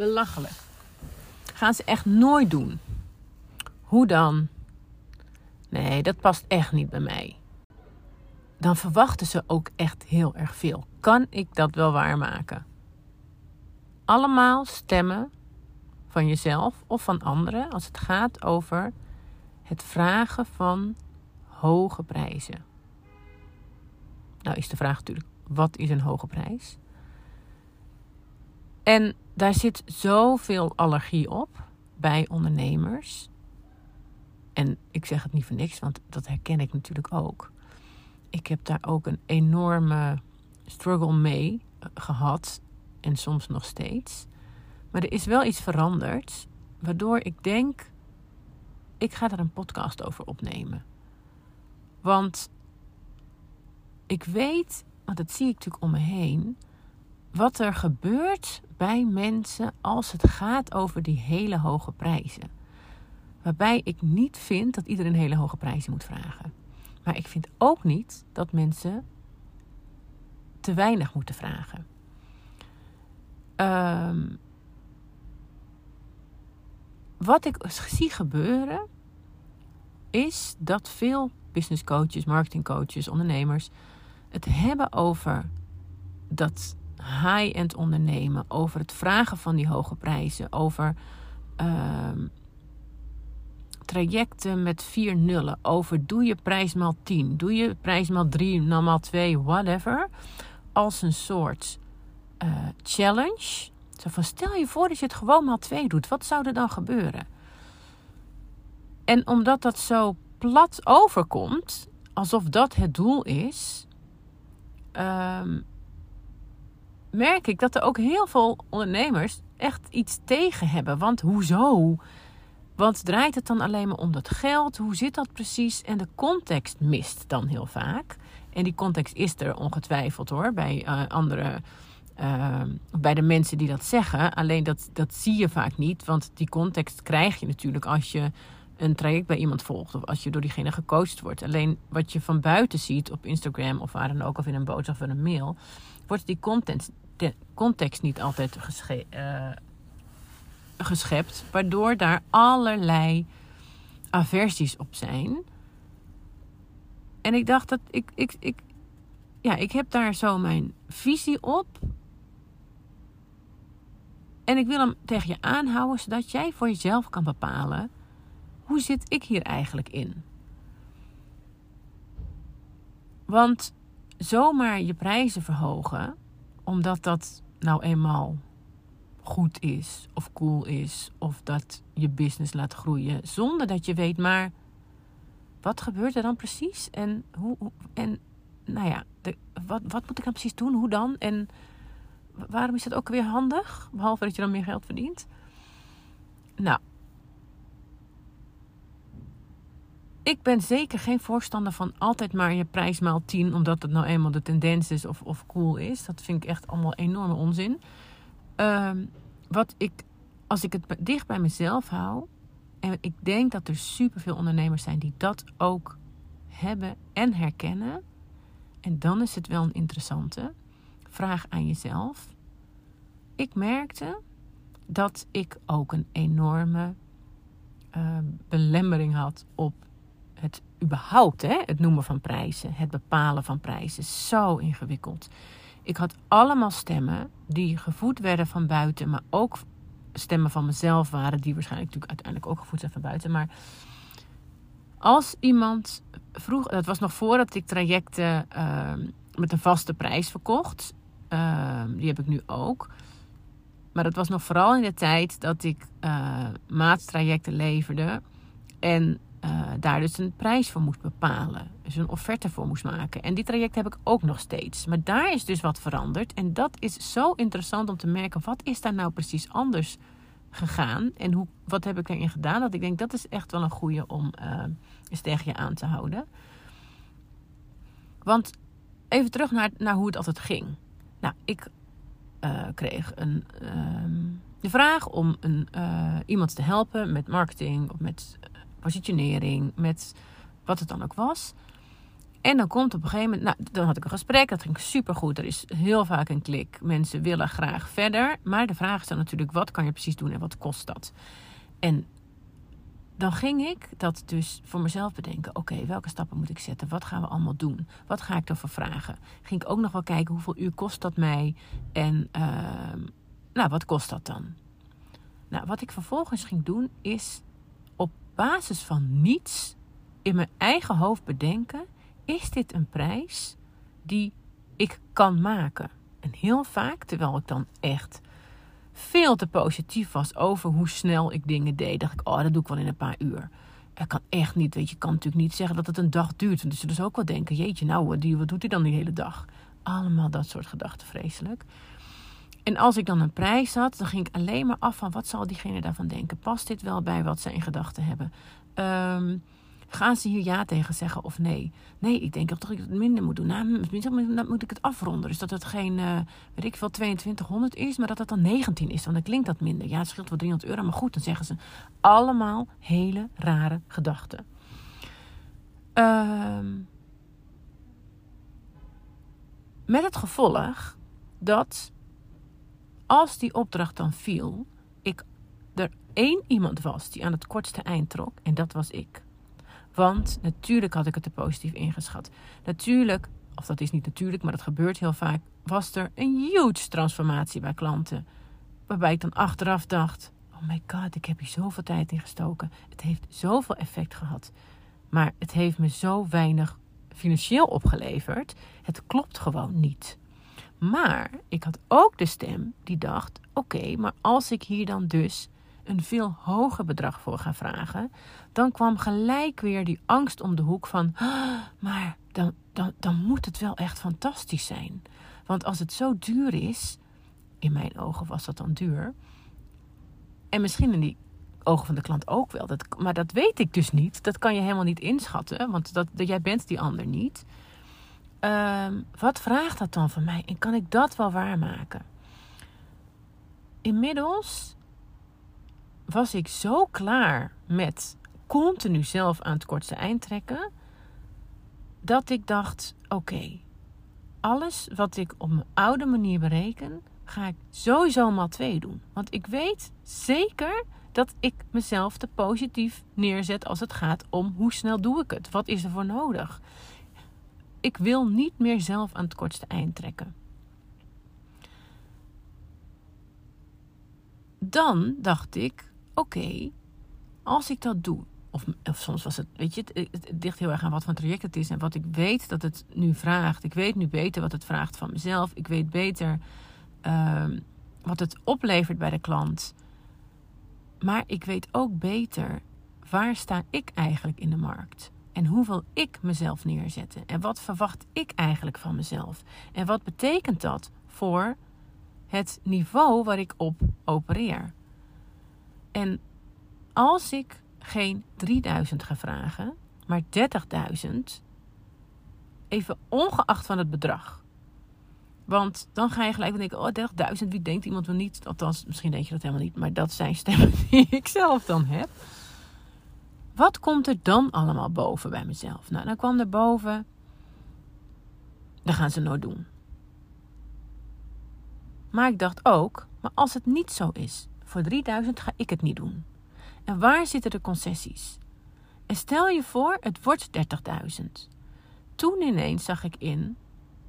belachelijk. Gaan ze echt nooit doen. Hoe dan? Nee, dat past echt niet bij mij. Dan verwachten ze ook echt heel erg veel. Kan ik dat wel waarmaken? Allemaal stemmen van jezelf of van anderen als het gaat over het vragen van hoge prijzen. Nou is de vraag natuurlijk, wat is een hoge prijs? En daar zit zoveel allergie op bij ondernemers. En ik zeg het niet voor niks, want dat herken ik natuurlijk ook. Ik heb daar ook een enorme struggle mee eh, gehad en soms nog steeds. Maar er is wel iets veranderd, waardoor ik denk, ik ga er een podcast over opnemen. Want ik weet, want dat zie ik natuurlijk om me heen, wat er gebeurt bij mensen als het gaat over die hele hoge prijzen. Waarbij ik niet vind dat iedereen hele hoge prijzen moet vragen. Maar ik vind ook niet dat mensen te weinig moeten vragen. Um, wat ik zie gebeuren is dat veel business coaches, marketing coaches, ondernemers het hebben over dat high-end ondernemen, over het vragen van die hoge prijzen, over uh, trajecten met vier nullen, over doe je prijs maal 10, doe je prijs maal 3, nou maal 2, whatever, als een soort uh, challenge. Zo stel je voor dat je het gewoon maal 2 doet, wat zou er dan gebeuren? En omdat dat zo plat overkomt, alsof dat het doel is, um, merk ik dat er ook heel veel ondernemers echt iets tegen hebben. Want hoezo? Want draait het dan alleen maar om dat geld? Hoe zit dat precies? En de context mist dan heel vaak. En die context is er ongetwijfeld hoor, bij uh, andere. Uh, bij de mensen die dat zeggen. Alleen dat, dat zie je vaak niet. Want die context krijg je natuurlijk als je een traject bij iemand volgt. Of als je door diegene gecoacht wordt. Alleen wat je van buiten ziet op Instagram of waar dan ook. Of in een boodschap of in een mail. Wordt die content, de context niet altijd gesche uh, geschept. Waardoor daar allerlei aversies op zijn. En ik dacht dat ik, ik, ik, ja, ik heb daar zo mijn visie op. En ik wil hem tegen je aanhouden, zodat jij voor jezelf kan bepalen: hoe zit ik hier eigenlijk in? Want zomaar je prijzen verhogen, omdat dat nou eenmaal goed is of cool is of dat je business laat groeien zonder dat je weet maar wat gebeurt er dan precies? En hoe, en nou ja de, wat, wat moet ik dan precies doen? Hoe dan? En waarom is dat ook weer handig? Behalve dat je dan meer geld verdient. Nou ik ben zeker geen voorstander van altijd maar je prijs maal 10, omdat het nou eenmaal de tendens is of, of cool is. Dat vind ik echt allemaal enorme onzin. Ehm, wat ik, als ik het dicht bij mezelf hou, en ik denk dat er superveel ondernemers zijn die dat ook hebben en herkennen. En dan is het wel een interessante vraag aan jezelf. Ik merkte dat ik ook een enorme uh, belemmering had op het überhaupt, hè, het noemen van prijzen, het bepalen van prijzen, zo ingewikkeld. Ik had allemaal stemmen die gevoed werden van buiten, maar ook stemmen van mezelf waren, die waarschijnlijk natuurlijk uiteindelijk ook gevoed zijn van buiten. Maar als iemand vroeg, dat was nog voordat ik trajecten uh, met een vaste prijs verkocht, uh, die heb ik nu ook. Maar dat was nog vooral in de tijd dat ik uh, maattrajecten leverde. En uh, daar dus een prijs voor moest bepalen. Dus een offerte voor moest maken. En die traject heb ik ook nog steeds. Maar daar is dus wat veranderd. En dat is zo interessant om te merken. Wat is daar nou precies anders gegaan? En hoe, wat heb ik erin gedaan? Dat ik denk dat is echt wel een goede om uh, eens je aan te houden. Want even terug naar, naar hoe het altijd ging. Nou, ik uh, kreeg een, ehm, de vraag om een, iemand te helpen met marketing of met positionering, met wat het dan ook was. En dan komt op een gegeven moment, nou, dan had ik een gesprek, dat ging supergoed. Er is heel vaak een klik. Mensen willen graag verder. Maar de vraag is dan natuurlijk, wat kan je precies doen en wat kost dat? En dan ging ik dat dus voor mezelf bedenken. Oké, welke stappen moet ik zetten? Wat gaan we allemaal doen? Wat ga ik ervoor vragen? Ging ik ook nog wel kijken hoeveel uur kost dat mij? En uh, nou, wat kost dat dan? Nou, wat ik vervolgens ging doen is basis van niets in mijn eigen hoofd bedenken: is dit een prijs die ik kan maken? En heel vaak, terwijl ik dan echt veel te positief was over hoe snel ik dingen deed, dacht ik: oh, dat doe ik wel in een paar uur. Ik kan echt niet, weet je, kan natuurlijk niet zeggen dat het een dag duurt. Want ze dus ook wel denken: jeetje, nou, wat doet hij dan die hele dag? Allemaal dat soort gedachten, vreselijk. En als ik dan een prijs had, dan ging ik alleen maar af van wat zal diegene daarvan denken. Past dit wel bij wat zij in gedachten hebben? Um, gaan ze hier ja tegen zeggen of nee? Nee, ik denk dat ik het minder moet doen. Nou, dan moet ik het afronden. Dus dat het geen, uh, weet ik veel, 2200 is, maar dat het dan 19 is. Want dan klinkt dat minder. Ja, het scheelt wel 300 euro, maar goed, dan zeggen ze allemaal hele rare gedachten. Uh, met het gevolg dat als die opdracht dan viel, ik er één iemand was die aan het kortste eind trok. En dat was ik. Want natuurlijk had ik het te positief ingeschat. Natuurlijk, of dat is niet natuurlijk, maar dat gebeurt heel vaak, was er een huge transformatie bij klanten. Waarbij ik dan achteraf dacht: oh my god, ik heb hier zoveel tijd in gestoken. Het heeft zoveel effect gehad. Maar het heeft me zo weinig financieel opgeleverd. Het klopt gewoon niet. Maar ik had ook de stem die dacht: oké, maar als ik hier dan dus een veel hoger bedrag voor ga vragen, dan kwam gelijk weer die angst om de hoek van: ah, maar dan, dan, dan moet het wel echt fantastisch zijn. Want als het zo duur is, in mijn ogen was dat dan duur. En misschien in die ogen van de klant ook wel. Dat, maar dat weet ik dus niet. Dat kan je helemaal niet inschatten, want dat, dat jij bent die ander niet. Um, wat vraagt dat dan van mij? En kan ik dat wel waarmaken? Inmiddels was ik zo klaar met continu zelf aan het kortste eind trekken. Dat ik dacht: oké, alles wat ik op mijn oude manier bereken, ga ik sowieso maar twee doen. Want ik weet zeker dat ik mezelf te positief neerzet als het gaat om hoe snel doe ik het? Wat is er voor nodig? Ik wil niet meer zelf aan het kortste eind trekken. Dan dacht ik: oké, als ik dat doe, of, of, soms was het, weet je, het, ligt heel erg aan wat voor traject het is en wat ik weet dat het nu vraagt. Ik weet nu beter wat het vraagt van mezelf. Ik weet beter uh, wat het oplevert bij de klant. Maar ik weet ook beter waar sta ik eigenlijk in de markt. En hoe wil ik mezelf neerzetten? En wat verwacht ik eigenlijk van mezelf? En wat betekent dat voor het niveau waar ik op opereer? En als ik geen 3000 ga vragen, maar 30.000, even ongeacht van het bedrag. Want dan ga je gelijk denken, oh 30.000, wie denkt iemand wel niet? Althans, misschien denk je dat helemaal niet, maar dat zijn stemmen die ik zelf dan heb. Wat komt er dan allemaal boven bij mezelf? Nou, dan kwam er boven. Dat gaan ze nooit doen. Maar ik dacht ook, maar als het niet zo is, voor 3000 ga ik het niet doen. En waar zitten de concessies? En stel je voor, het wordt 30.000. Toen ineens zag ik in,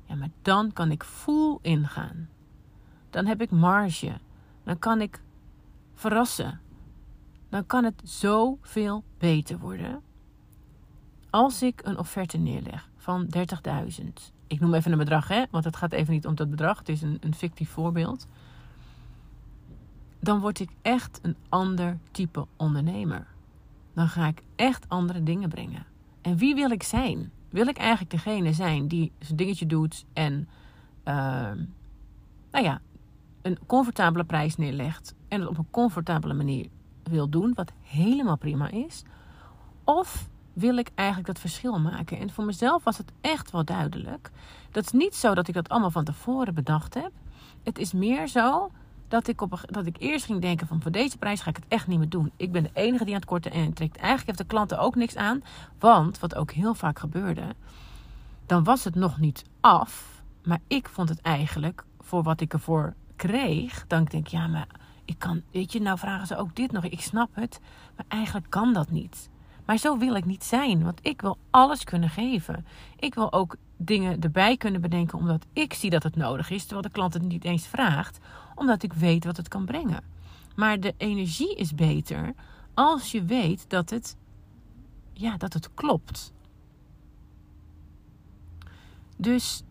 ja, maar dan kan ik full ingaan. Dan heb ik marge. Dan kan ik verrassen dan kan het zoveel beter worden. Als ik een offerte neerleg van 30.000. Ik noem even een bedrag, hè, want het gaat even niet om dat bedrag. Het is een, een fictief voorbeeld. Dan word ik echt een ander type ondernemer. Dan ga ik echt andere dingen brengen. En wie wil ik zijn? Wil ik eigenlijk degene zijn die zijn dingetje doet en, uh, nou ja, een comfortabele prijs neerlegt en het op een comfortabele manier wil doen, wat helemaal prima is? Of wil ik eigenlijk dat verschil maken? En voor mezelf was het echt wel duidelijk. Dat is niet zo dat ik dat allemaal van tevoren bedacht heb. Het is meer zo dat ik, op, dat ik eerst ging denken van voor deze prijs ga ik het echt niet meer doen. Ik ben de enige die aan het korte eind trekt. Eigenlijk heeft de klanten ook niks aan. Want, wat ook heel vaak gebeurde... dan was het nog niet af. Maar ik vond het eigenlijk, voor wat ik ervoor kreeg, dan denk ik, ja, maar ik kan, weet je, nou vragen ze ook dit nog. Ik snap het, maar eigenlijk kan dat niet. Maar zo wil ik niet zijn, want ik wil alles kunnen geven. Ik wil ook dingen erbij kunnen bedenken omdat ik zie dat het nodig is, terwijl de klant het niet eens vraagt, omdat ik weet wat het kan brengen. Maar de energie is beter als je weet dat het, ja, dat het klopt. Dus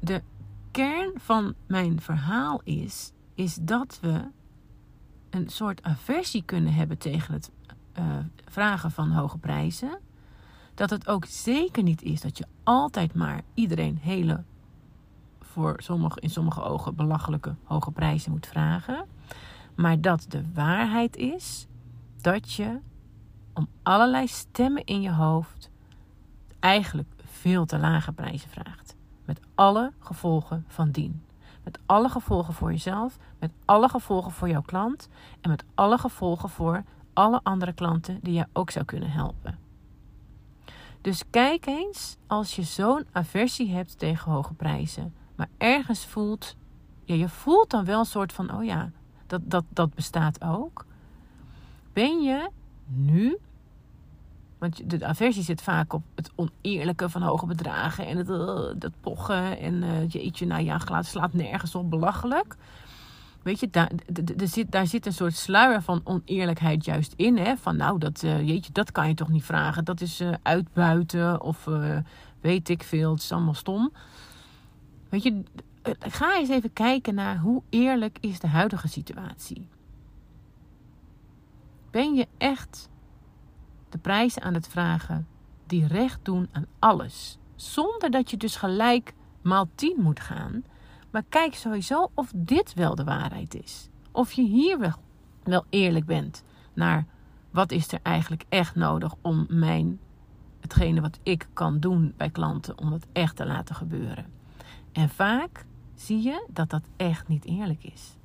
de kern van mijn verhaal is, is dat we een soort aversie kunnen hebben tegen het uh, vragen van hoge prijzen. Dat het ook zeker niet is dat je altijd maar iedereen hele, voor sommige, in sommige ogen belachelijke hoge prijzen moet vragen. Maar dat de waarheid is dat je om allerlei stemmen in je hoofd eigenlijk veel te lage prijzen vraagt. Met alle gevolgen van dien. Met alle gevolgen voor jezelf, met alle gevolgen voor jouw klant en met alle gevolgen voor alle andere klanten die je ook zou kunnen helpen. Dus kijk eens als je zo'n aversie hebt tegen hoge prijzen, maar ergens voelt, ja, je voelt dan wel een soort van, oh ja, dat, dat, dat bestaat ook. Ben je nu, want de aversie zit vaak op het oneerlijke van hoge bedragen en het uh, dat pochen en uh, jeetje, nou ja, slaat nergens op, belachelijk. Weet je, daar, zit, daar zit een soort sluier van oneerlijkheid juist in. Hè? Van nou, dat, uh, jeetje, dat kan je toch niet vragen. Dat is uitbuiten of weet ik veel. Het is allemaal stom. Weet je, ga eens even kijken naar hoe eerlijk is de huidige situatie. Ben je echt de prijzen aan het vragen die recht doen aan alles? Zonder dat je dus gelijk maal 10 moet gaan maar kijk sowieso of dit wel de waarheid is. Of je hier wel, wel eerlijk bent naar wat is er eigenlijk echt nodig om mijn, hetgene wat ik kan doen bij klanten, om dat echt te laten gebeuren. En vaak zie je dat dat echt niet eerlijk is.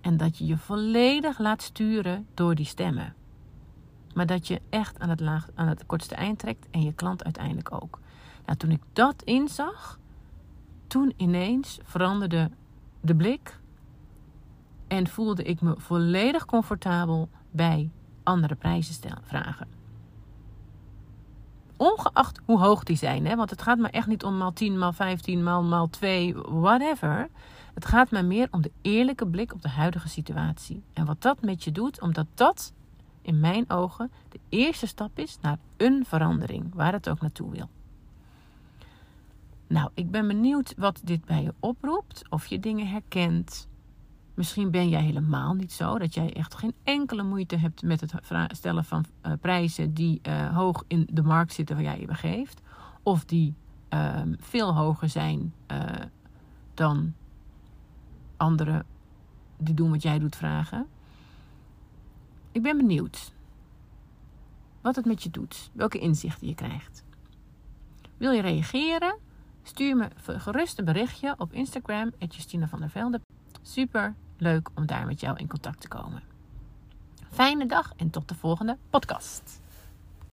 En dat je je volledig laat sturen door die stemmen. Maar dat je echt aan het, aan het kortste eind trekt en je klant uiteindelijk ook. Nou, toen ik dat inzag, toen ineens veranderde de blik en voelde ik me volledig comfortabel bij andere prijzen vragen. Ongeacht hoe hoog die zijn, hè? want het gaat me echt niet om maal 10, maal 15, maal, maal 2, whatever. Het gaat me meer om de eerlijke blik op de huidige situatie. En wat dat met je doet, omdat dat in mijn ogen de eerste stap is naar een verandering, waar het ook naartoe wil. Nou, ik ben benieuwd wat dit bij je oproept. Of je dingen herkent. Misschien ben jij helemaal niet zo. Dat jij echt geen enkele moeite hebt met het stellen van uh, prijzen die uh, hoog in de markt zitten waar jij je begeeft. Of die uh, veel hoger zijn eh, dan anderen die doen wat jij doet vragen. Ik ben benieuwd wat het met je doet. Welke inzichten je krijgt. Wil je reageren? Stuur me gerust een berichtje op Instagram, Justina van der Velde. Super leuk om daar met jou in contact te komen. Fijne dag en tot de volgende podcast.